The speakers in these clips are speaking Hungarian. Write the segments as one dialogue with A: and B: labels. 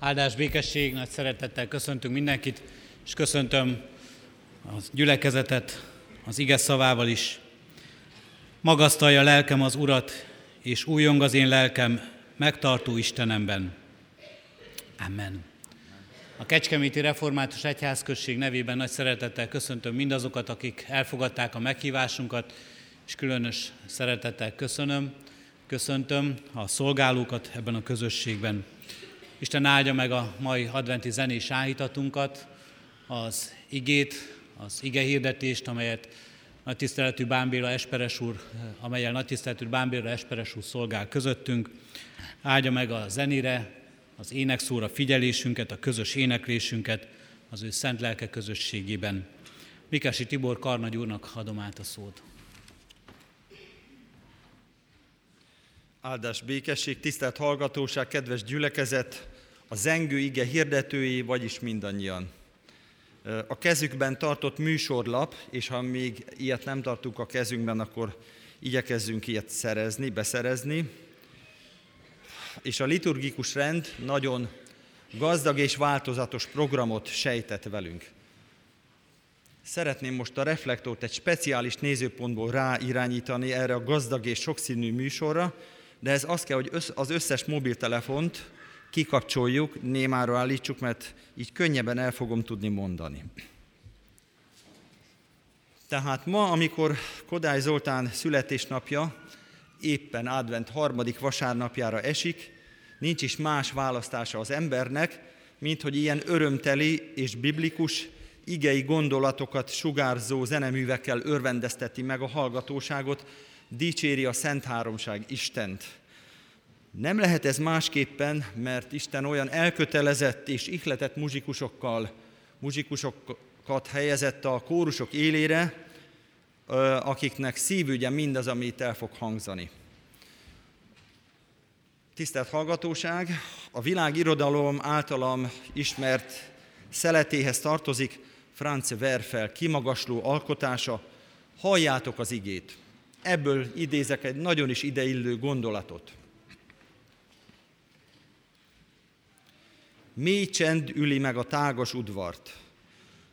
A: Áldás, békesség, nagy szeretettel köszöntünk mindenkit, és köszöntöm a gyülekezetet az ige szavával is. Magasztalja lelkem az Urat, és újjong az én lelkem megtartó Istenemben. Amen. A Kecskeméti Református Egyházközség nevében nagy szeretettel köszöntöm mindazokat, akik elfogadták a meghívásunkat, és különös szeretettel köszönöm, köszöntöm a szolgálókat ebben a közösségben. Isten áldja meg a mai adventi zenés áhítatunkat, az igét, az ige hirdetést, amelyet nagy tiszteletű Bámbéla Esperes úr, amelyel nagy tiszteletű Bámbéla Esperes úr szolgál közöttünk. Áldja meg a zenére, az énekszóra figyelésünket, a közös éneklésünket az ő szent lelke közösségében. Mikesi Tibor Karnagy úrnak adom át a szót.
B: Áldás békesség, tisztelt hallgatóság, kedves gyülekezet, a zengő ige hirdetői, vagyis mindannyian. A kezükben tartott műsorlap, és ha még ilyet nem tartunk a kezünkben, akkor igyekezzünk ilyet szerezni, beszerezni. És a liturgikus rend nagyon gazdag és változatos programot sejtett velünk. Szeretném most a reflektort egy speciális nézőpontból ráirányítani erre a gazdag és sokszínű műsorra, de ez az kell, hogy az összes mobiltelefont kikapcsoljuk, némára állítsuk, mert így könnyebben el fogom tudni mondani. Tehát ma, amikor Kodály Zoltán születésnapja éppen advent harmadik vasárnapjára esik, nincs is más választása az embernek, mint hogy ilyen örömteli és biblikus igei gondolatokat sugárzó zeneművekkel örvendezteti meg a hallgatóságot, dicséri a Szent Háromság Istent. Nem lehet ez másképpen, mert Isten olyan elkötelezett és ihletett muzsikusokkal, muzsikusokat helyezett a kórusok élére, akiknek szívügye mindaz, amit el fog hangzani. Tisztelt hallgatóság, a világirodalom általam ismert szeletéhez tartozik Franz Werfel kimagasló alkotása, halljátok az igét. Ebből idézek egy nagyon is ideillő gondolatot. Mély csend üli meg a tágas udvart.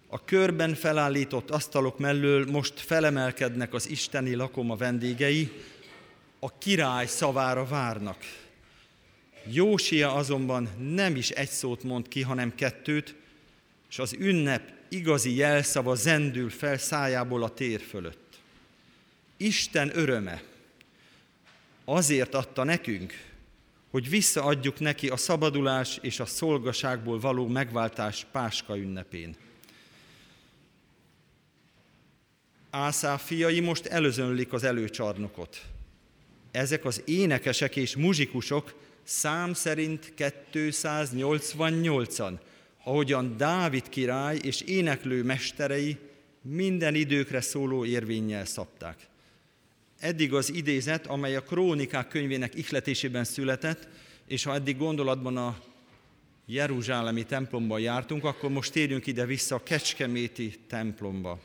B: A körben felállított asztalok mellől most felemelkednek az isteni lakoma vendégei, a király szavára várnak. Jósia azonban nem is egy szót mond ki, hanem kettőt, és az ünnep igazi jelszava zendül fel szájából a tér fölött. Isten öröme azért adta nekünk, hogy visszaadjuk neki a szabadulás és a szolgaságból való megváltás Páska ünnepén. Ászá fiai most előzönlik az előcsarnokot. Ezek az énekesek és muzsikusok szám szerint 288-an, ahogyan Dávid király és éneklő mesterei minden időkre szóló érvényel szabták eddig az idézet, amely a Krónikák könyvének ihletésében született, és ha eddig gondolatban a Jeruzsálemi templomba jártunk, akkor most térjünk ide vissza a Kecskeméti templomba.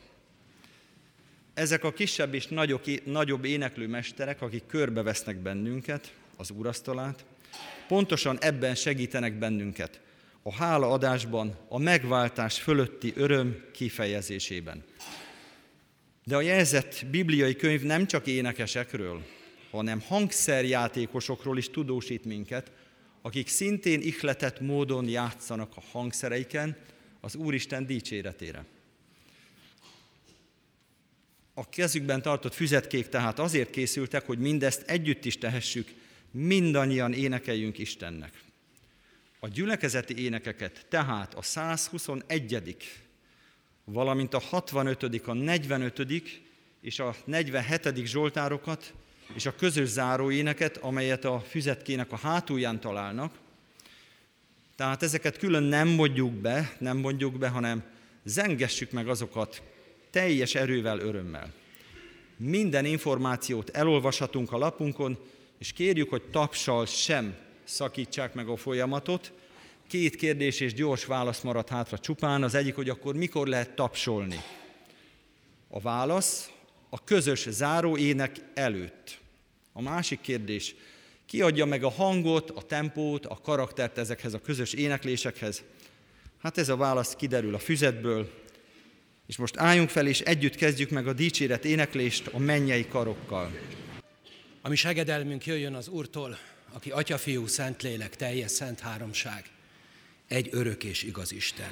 B: Ezek a kisebb és nagyobb, nagyobb éneklő mesterek, akik körbevesznek bennünket, az úrasztalát, pontosan ebben segítenek bennünket, a hálaadásban, a megváltás fölötti öröm kifejezésében. De a jelzett bibliai könyv nem csak énekesekről, hanem hangszerjátékosokról is tudósít minket, akik szintén ihletett módon játszanak a hangszereiken az Úristen dicséretére. A kezükben tartott füzetkék tehát azért készültek, hogy mindezt együtt is tehessük, mindannyian énekeljünk Istennek. A gyülekezeti énekeket tehát a 121 valamint a 65., a 45. és a 47. Zsoltárokat és a közös záróéneket, amelyet a füzetkének a hátulján találnak. Tehát ezeket külön nem mondjuk be, nem mondjuk be, hanem zengessük meg azokat teljes erővel, örömmel. Minden információt elolvashatunk a lapunkon, és kérjük, hogy tapsal sem szakítsák meg a folyamatot, Két kérdés és gyors válasz maradt hátra csupán. Az egyik, hogy akkor mikor lehet tapsolni? A válasz a közös záróének előtt. A másik kérdés, Ki adja meg a hangot, a tempót, a karaktert ezekhez a közös éneklésekhez? Hát ez a válasz kiderül a füzetből, és most álljunk fel, és együtt kezdjük meg a dicséret éneklést a mennyei karokkal.
C: Ami segedelmünk jöjjön az Úrtól, aki Atya, Fiú, Szentlélek, teljes szent háromság, egy örök és igaz Isten.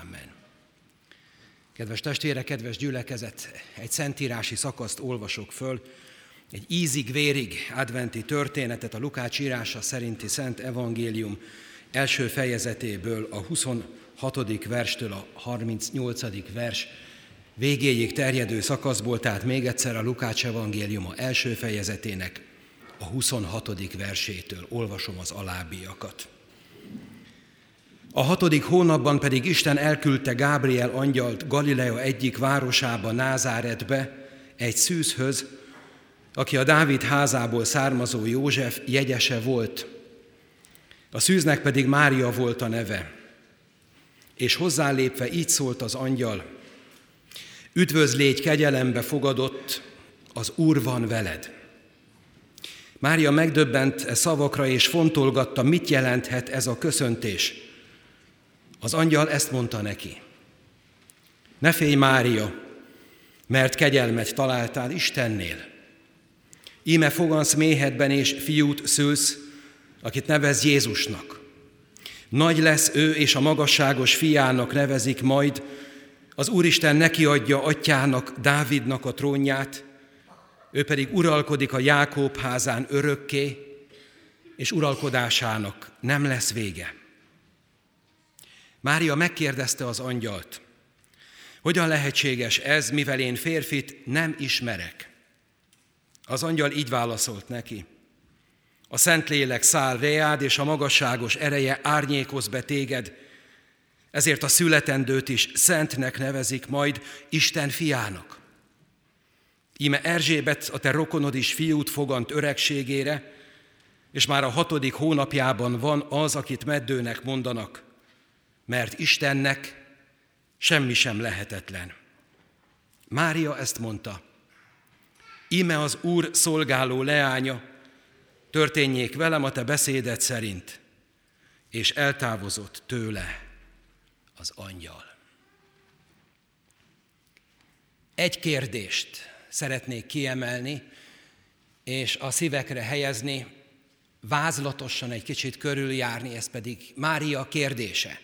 C: Amen. Kedves testvére, kedves gyülekezet, egy szentírási szakaszt olvasok föl, egy ízig-vérig adventi történetet a Lukács írása szerinti Szent Evangélium első fejezetéből, a 26. verstől a 38. vers végéig terjedő szakaszból, tehát még egyszer a Lukács evangéliuma első fejezetének a 26. versétől olvasom az alábbiakat. A hatodik hónapban pedig Isten elküldte Gábriel angyalt Galilea egyik városába, Názáretbe, egy szűzhöz, aki a Dávid házából származó József jegyese volt. A szűznek pedig Mária volt a neve. És hozzálépve így szólt az angyal, Üdvözlégy kegyelembe fogadott, az Úr van veled. Mária megdöbbent e szavakra, és fontolgatta, mit jelenthet ez a köszöntés. Az angyal ezt mondta neki. Ne félj, Mária, mert kegyelmet találtál Istennél. Íme fogansz méhedben, és fiút szülsz, akit nevez Jézusnak. Nagy lesz ő, és a magasságos fiának nevezik majd, az Úristen neki adja atyának, Dávidnak a trónját, ő pedig uralkodik a Jákób házán örökké, és uralkodásának nem lesz vége. Mária megkérdezte az angyalt, hogyan lehetséges ez, mivel én férfit nem ismerek? Az angyal így válaszolt neki, a Szentlélek száll reád, és a magasságos ereje árnyékoz be téged, ezért a születendőt is szentnek nevezik majd Isten fiának. Íme Erzsébet, a te rokonod is fiút fogant öregségére, és már a hatodik hónapjában az, az, akit meddőnek mondanak, mert Istennek semmi sem lehetetlen. Mária ezt mondta, íme az Úr szolgáló leánya, történjék velem a te beszédet szerint, és eltávozott tőle az angyal. Egy kérdést szeretnék kiemelni, és a szívekre helyezni, vázlatosan egy kicsit körüljárni, ez pedig Mária kérdése,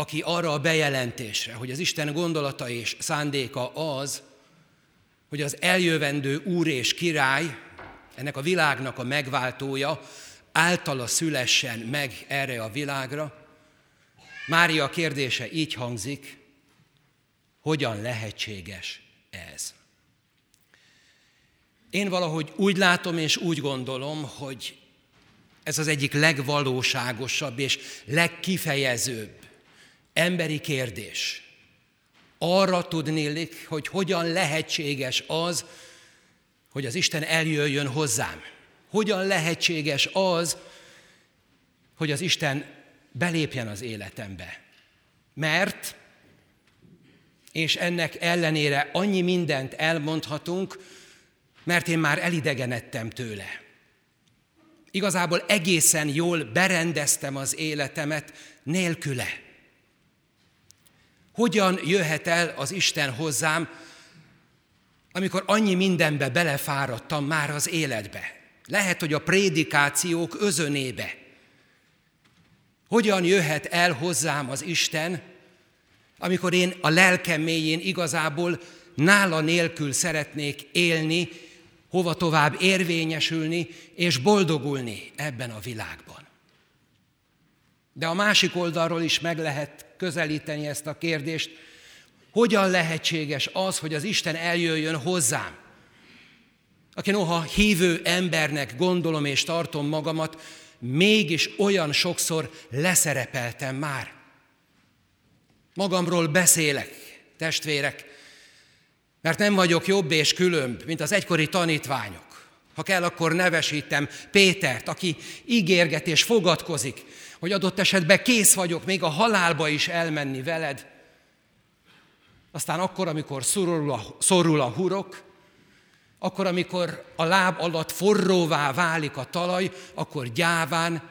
C: aki arra a bejelentésre, hogy az Isten gondolata és szándéka az, hogy az eljövendő úr és király, ennek a világnak a megváltója, általa szülessen meg erre a világra, Mária kérdése így hangzik, hogyan lehetséges ez? Én valahogy úgy látom és úgy gondolom, hogy ez az egyik legvalóságosabb és legkifejezőbb emberi kérdés. Arra tudnélik, hogy hogyan lehetséges az, hogy az Isten eljöjjön hozzám. Hogyan lehetséges az, hogy az Isten belépjen az életembe. Mert, és ennek ellenére annyi mindent elmondhatunk, mert én már elidegenedtem tőle. Igazából egészen jól berendeztem az életemet nélküle. Hogyan jöhet el az Isten hozzám, amikor annyi mindenbe belefáradtam már az életbe? Lehet, hogy a prédikációk özönébe. Hogyan jöhet el hozzám az Isten, amikor én a lelkem mélyén igazából nála nélkül szeretnék élni, hova tovább érvényesülni és boldogulni ebben a világban. De a másik oldalról is meg lehet közelíteni ezt a kérdést, hogyan lehetséges az, hogy az Isten eljöjjön hozzám, aki noha hívő embernek gondolom és tartom magamat, mégis olyan sokszor leszerepeltem már. Magamról beszélek, testvérek, mert nem vagyok jobb és különb, mint az egykori tanítványok. Ha kell, akkor nevesítem Pétert, aki ígérget és fogadkozik, hogy adott esetben kész vagyok még a halálba is elmenni veled. Aztán akkor, amikor szorul a, szorul a hurok, Akkor, amikor a láb alatt forróvá válik a talaj, akkor gyáván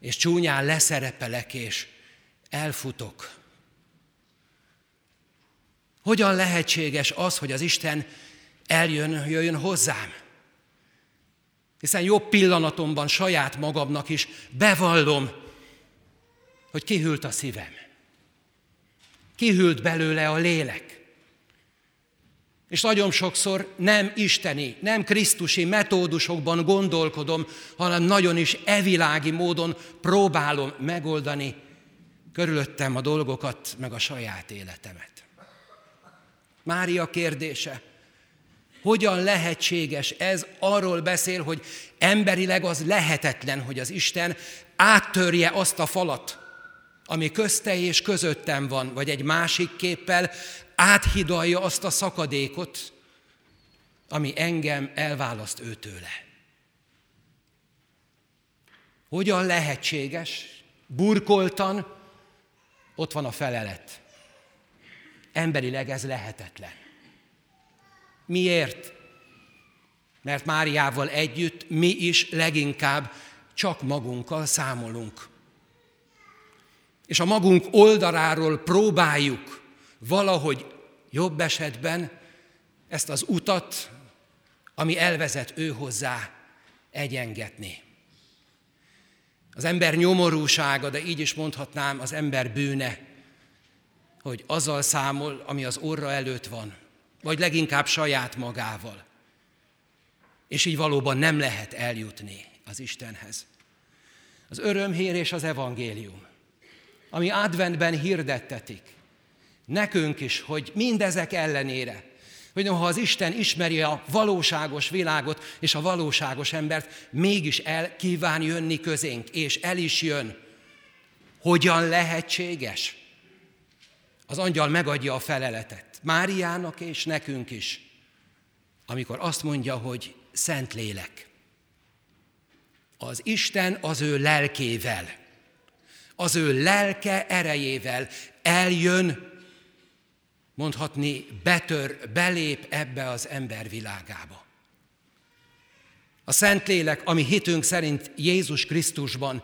C: és csúnyán leszerepelek és elfutok. Hogyan lehetséges az, hogy az Isten eljön, jöjjön hozzám? Hiszen jobb pillanatomban saját magamnak is bevallom, hogy kihűlt a szívem. Kihűlt belőle a lélek. És nagyon sokszor nem isteni, nem krisztusi metódusokban gondolkodom, hanem nagyon is evilági módon próbálom megoldani körülöttem a dolgokat, meg a saját életemet. Mária kérdése, hogyan lehetséges ez, arról beszél, hogy emberileg az lehetetlen, hogy az Isten áttörje azt a falat, ami közte és közöttem van, vagy egy másik képpel áthidalja azt a szakadékot, ami engem elválaszt őtőle. Hogyan lehetséges? Burkoltan ott van a felelet. Emberileg ez lehetetlen. Miért? Mert Máriával együtt mi is leginkább csak magunkkal számolunk. És a magunk oldaláról próbáljuk valahogy jobb esetben ezt az utat, ami elvezet ő hozzá, egyengetni. Az ember nyomorúsága, de így is mondhatnám, az ember bűne, hogy azzal számol, ami az orra előtt van, vagy leginkább saját magával. És így valóban nem lehet eljutni az Istenhez. Az örömhír és az evangélium, ami adventben hirdettetik, nekünk is, hogy mindezek ellenére, hogy ha az Isten ismeri a valóságos világot és a valóságos embert, mégis el kíván jönni közénk, és el is jön. Hogyan lehetséges? Az angyal megadja a feleletet. Máriának és nekünk is, amikor azt mondja, hogy Szent Lélek. Az Isten az ő lelkével, az ő lelke erejével eljön mondhatni, betör, belép ebbe az ember világába. A Szentlélek, ami hitünk szerint Jézus Krisztusban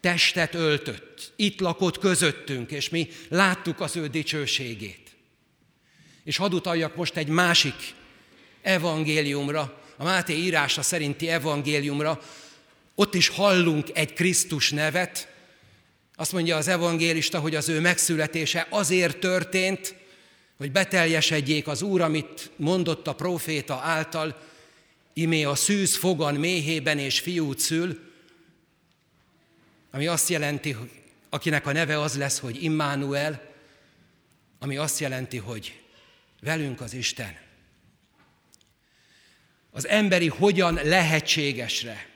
C: testet öltött, itt lakott közöttünk, és mi láttuk az ő dicsőségét. És hadd utaljak most egy másik evangéliumra, a Máté írása szerinti evangéliumra, ott is hallunk egy Krisztus nevet, azt mondja az evangélista, hogy az ő megszületése azért történt, hogy beteljesedjék az Úr, amit mondott a proféta által, imé a szűz fogan méhében és fiút szül, ami azt jelenti, hogy akinek a neve az lesz, hogy Immanuel, ami azt jelenti, hogy velünk az Isten. Az emberi hogyan lehetségesre.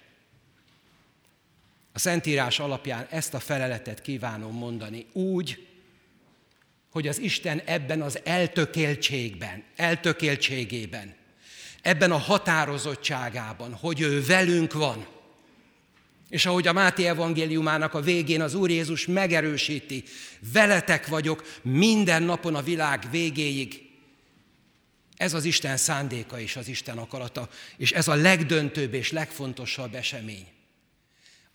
C: A Szentírás alapján ezt a feleletet kívánom mondani úgy, hogy az Isten ebben az eltökéltségben, eltökéltségében, ebben a határozottságában, hogy ő velünk van. És ahogy a Máté evangéliumának a végén az Úr Jézus megerősíti, veletek vagyok minden napon a világ végéig. Ez az Isten szándéka és az Isten akarata, és ez a legdöntőbb és legfontosabb esemény.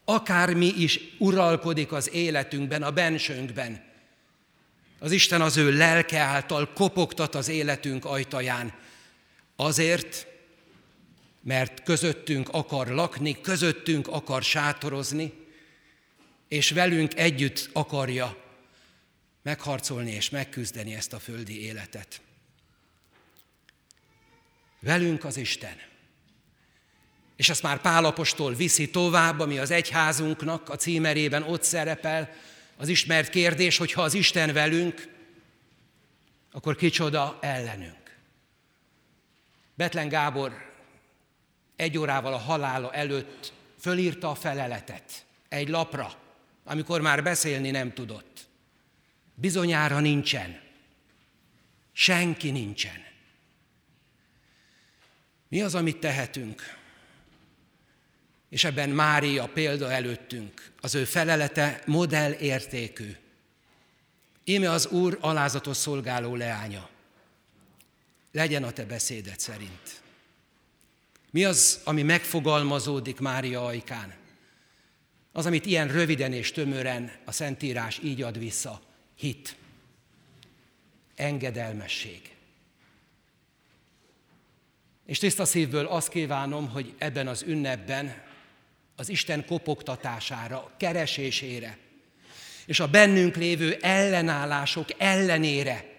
C: Akármi is uralkodik az életünkben, a bensőnkben, az Isten az ő lelke által kopogtat az életünk ajtaján. Azért, mert közöttünk akar lakni, közöttünk akar sátorozni, és velünk együtt akarja megharcolni és megküzdeni ezt a földi életet. Velünk az Isten. És ezt már Pálapostól viszi tovább, ami az egyházunknak a címerében ott szerepel, az ismert kérdés, hogy ha az Isten velünk, akkor kicsoda ellenünk. Betlen Gábor egy órával a halála előtt fölírta a feleletet egy lapra, amikor már beszélni nem tudott. Bizonyára nincsen. Senki nincsen. Mi az, amit tehetünk? És ebben Mária példa előttünk, az ő felelete modell értékű. Íme az Úr alázatos szolgáló leánya. Legyen a te beszédet szerint. Mi az, ami megfogalmazódik Mária ajkán? Az, amit ilyen röviden és tömören a Szentírás így ad vissza. Hit. Engedelmesség. És tiszta szívből azt kívánom, hogy ebben az ünnepben az Isten kopogtatására, keresésére, és a bennünk lévő ellenállások ellenére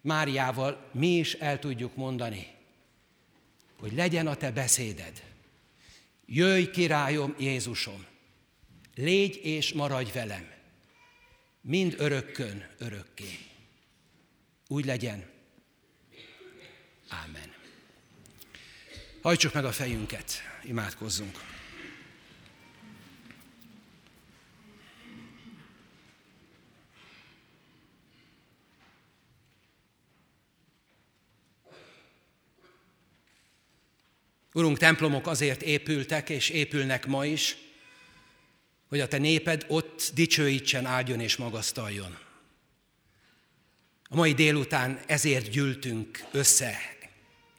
C: Máriával mi is el tudjuk mondani, hogy legyen a te beszéded. Jöjj, királyom, Jézusom, légy és maradj velem, mind örökkön, örökké. Úgy legyen. Ámen. Hajtsuk meg a fejünket, imádkozzunk. Urunk, templomok azért épültek és épülnek ma is, hogy a te néped ott dicsőítsen, áldjon és magasztaljon. A mai délután ezért gyűltünk össze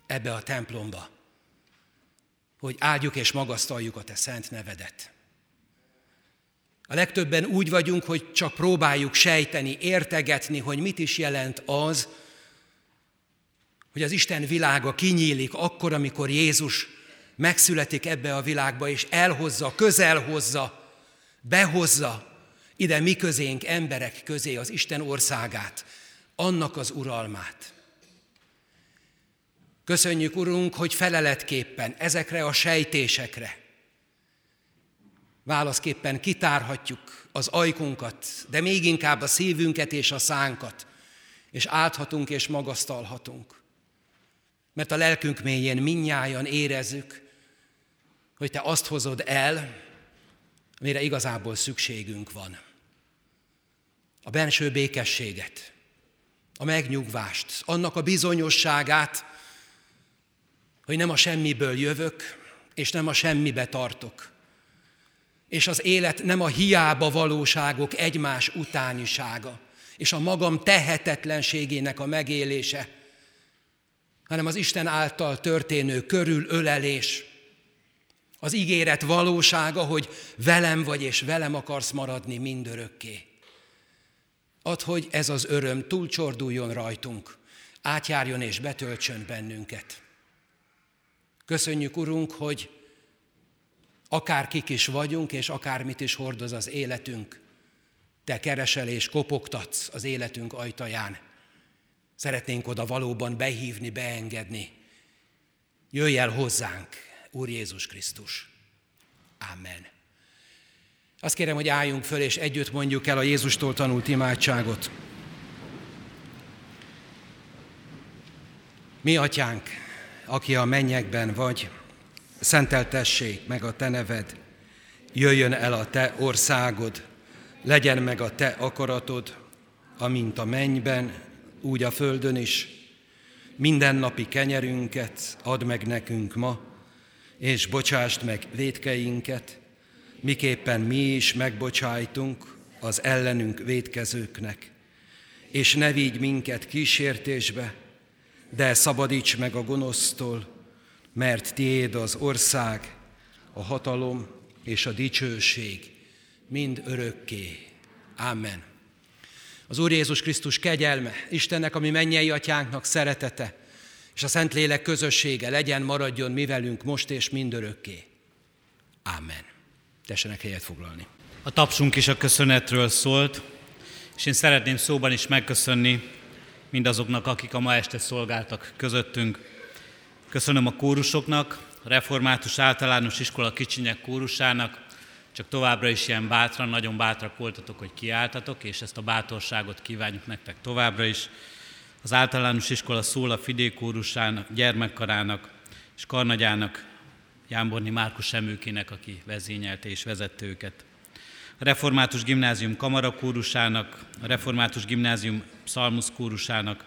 C: ebbe a templomba, hogy áldjuk és magasztaljuk a te szent nevedet. A legtöbben úgy vagyunk, hogy csak próbáljuk sejteni, értegetni, hogy mit is jelent az, hogy az Isten világa kinyílik akkor, amikor Jézus megszületik ebbe a világba, és elhozza, közelhozza, behozza ide mi közénk, emberek közé az Isten országát, annak az uralmát. Köszönjük, Urunk, hogy feleletképpen ezekre a sejtésekre válaszképpen kitárhatjuk az ajkunkat, de még inkább a szívünket és a szánkat, és áthatunk és magasztalhatunk. Mert a lelkünk mélyén minnyájan érezzük, hogy Te azt hozod el, amire igazából szükségünk van. A benső békességet, a megnyugvást, annak a bizonyosságát, hogy nem a semmiből jövök, és nem a semmibe tartok. És az élet nem a hiába valóságok egymás utánisága, és a magam tehetetlenségének a megélése, hanem az Isten által történő körülölelés, az ígéret valósága, hogy velem vagy és velem akarsz maradni mindörökké. Add, hogy ez az öröm túlcsorduljon rajtunk, átjárjon és betöltsön bennünket. Köszönjük, Urunk, hogy akár kik is vagyunk, és akármit is hordoz az életünk, Te keresel és kopogtatsz az életünk ajtaján. Szeretnénk oda valóban behívni, beengedni. Jöjj el hozzánk, Úr Jézus Krisztus. Amen. Azt kérem, hogy álljunk föl, és együtt mondjuk el a Jézustól tanult imádságot. Mi, atyánk, aki a mennyekben vagy, szenteltessék meg a te neved, jöjjön el a te országod, legyen meg a te akaratod, amint a mennyben, úgy a földön is. Mindennapi kenyerünket add meg nekünk ma, és bocsásd meg védkeinket, miképpen mi is megbocsájtunk az ellenünk védkezőknek. És ne vigy minket kísértésbe, de szabadíts meg a gonosztól, mert tiéd az ország, a hatalom és a dicsőség mind örökké. Amen. Az Úr Jézus Krisztus kegyelme, Istennek, ami mennyei atyánknak szeretete, és a Szentlélek közössége legyen, maradjon mi velünk most és mindörökké. Amen. Tessenek helyet foglalni.
A: A tapsunk is a köszönetről szólt, és én szeretném szóban is megköszönni mindazoknak, akik a ma este szolgáltak közöttünk. Köszönöm a kórusoknak, a Református Általános Iskola Kicsinyek kórusának, csak továbbra is ilyen bátran, nagyon bátrak voltatok, hogy kiálltatok, és ezt a bátorságot kívánjuk nektek továbbra is az általános iskola szól a Fidé kórusának, gyermekkarának és karnagyának, Jámborni Márkus Emőkének, aki vezényelte és vezette őket. A Református Gimnázium kamarakórusának, a Református Gimnázium Psalmus kórusának,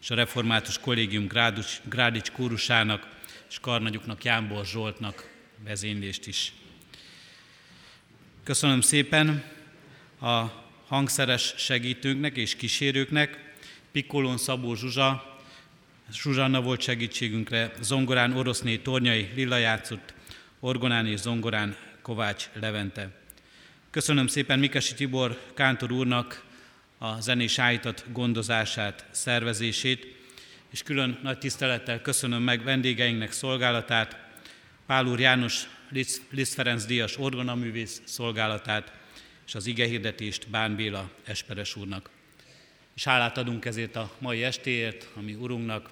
A: és a Református Kollégium Grádus, Grádics kórusának, és karnagyuknak Jámbor Zsoltnak vezénylést is. Köszönöm szépen a hangszeres segítőnknek és kísérőknek, Pikkolón Szabó Zsuzsa Zsuzsanna volt segítségünkre, zongorán Oroszné Tornyai Lilla játszott, orgonán és zongorán Kovács Levente. Köszönöm szépen Mikesi Tibor Kántor úrnak a zenés állítat gondozását, szervezését, és külön nagy tisztelettel köszönöm meg vendégeinknek szolgálatát, Pál úr János Liszt Ferenc Díjas orgonaművész szolgálatát, és az igehirdetést Bán Béla Esperes úrnak. És hálát adunk ezért a mai estéért, ami Urunknak,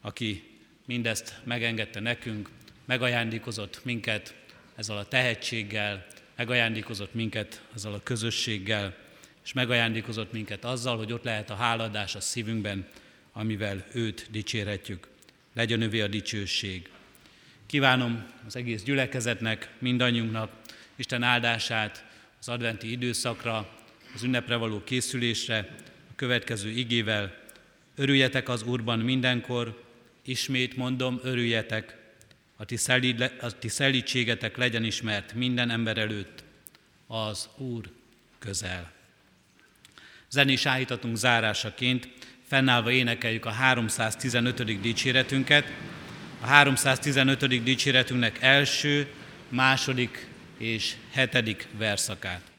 A: aki mindezt megengedte nekünk, megajándékozott minket ezzel a tehetséggel, megajándékozott minket ezzel a közösséggel, és megajándékozott minket azzal, hogy ott lehet a háladás a szívünkben, amivel őt dicsérhetjük. Legyen övé a dicsőség. Kívánom az egész gyülekezetnek, mindannyiunknak Isten áldását az adventi időszakra, az ünnepre való készülésre, a következő igével. Örüljetek az Úrban mindenkor, ismét mondom, örüljetek, a ti, szelíd, a ti szelítségetek legyen ismert minden ember előtt, az Úr közel. Zenés állítatunk zárásaként, fennállva énekeljük a 315. dicséretünket, a 315. dicséretünknek első, második és hetedik verszakát.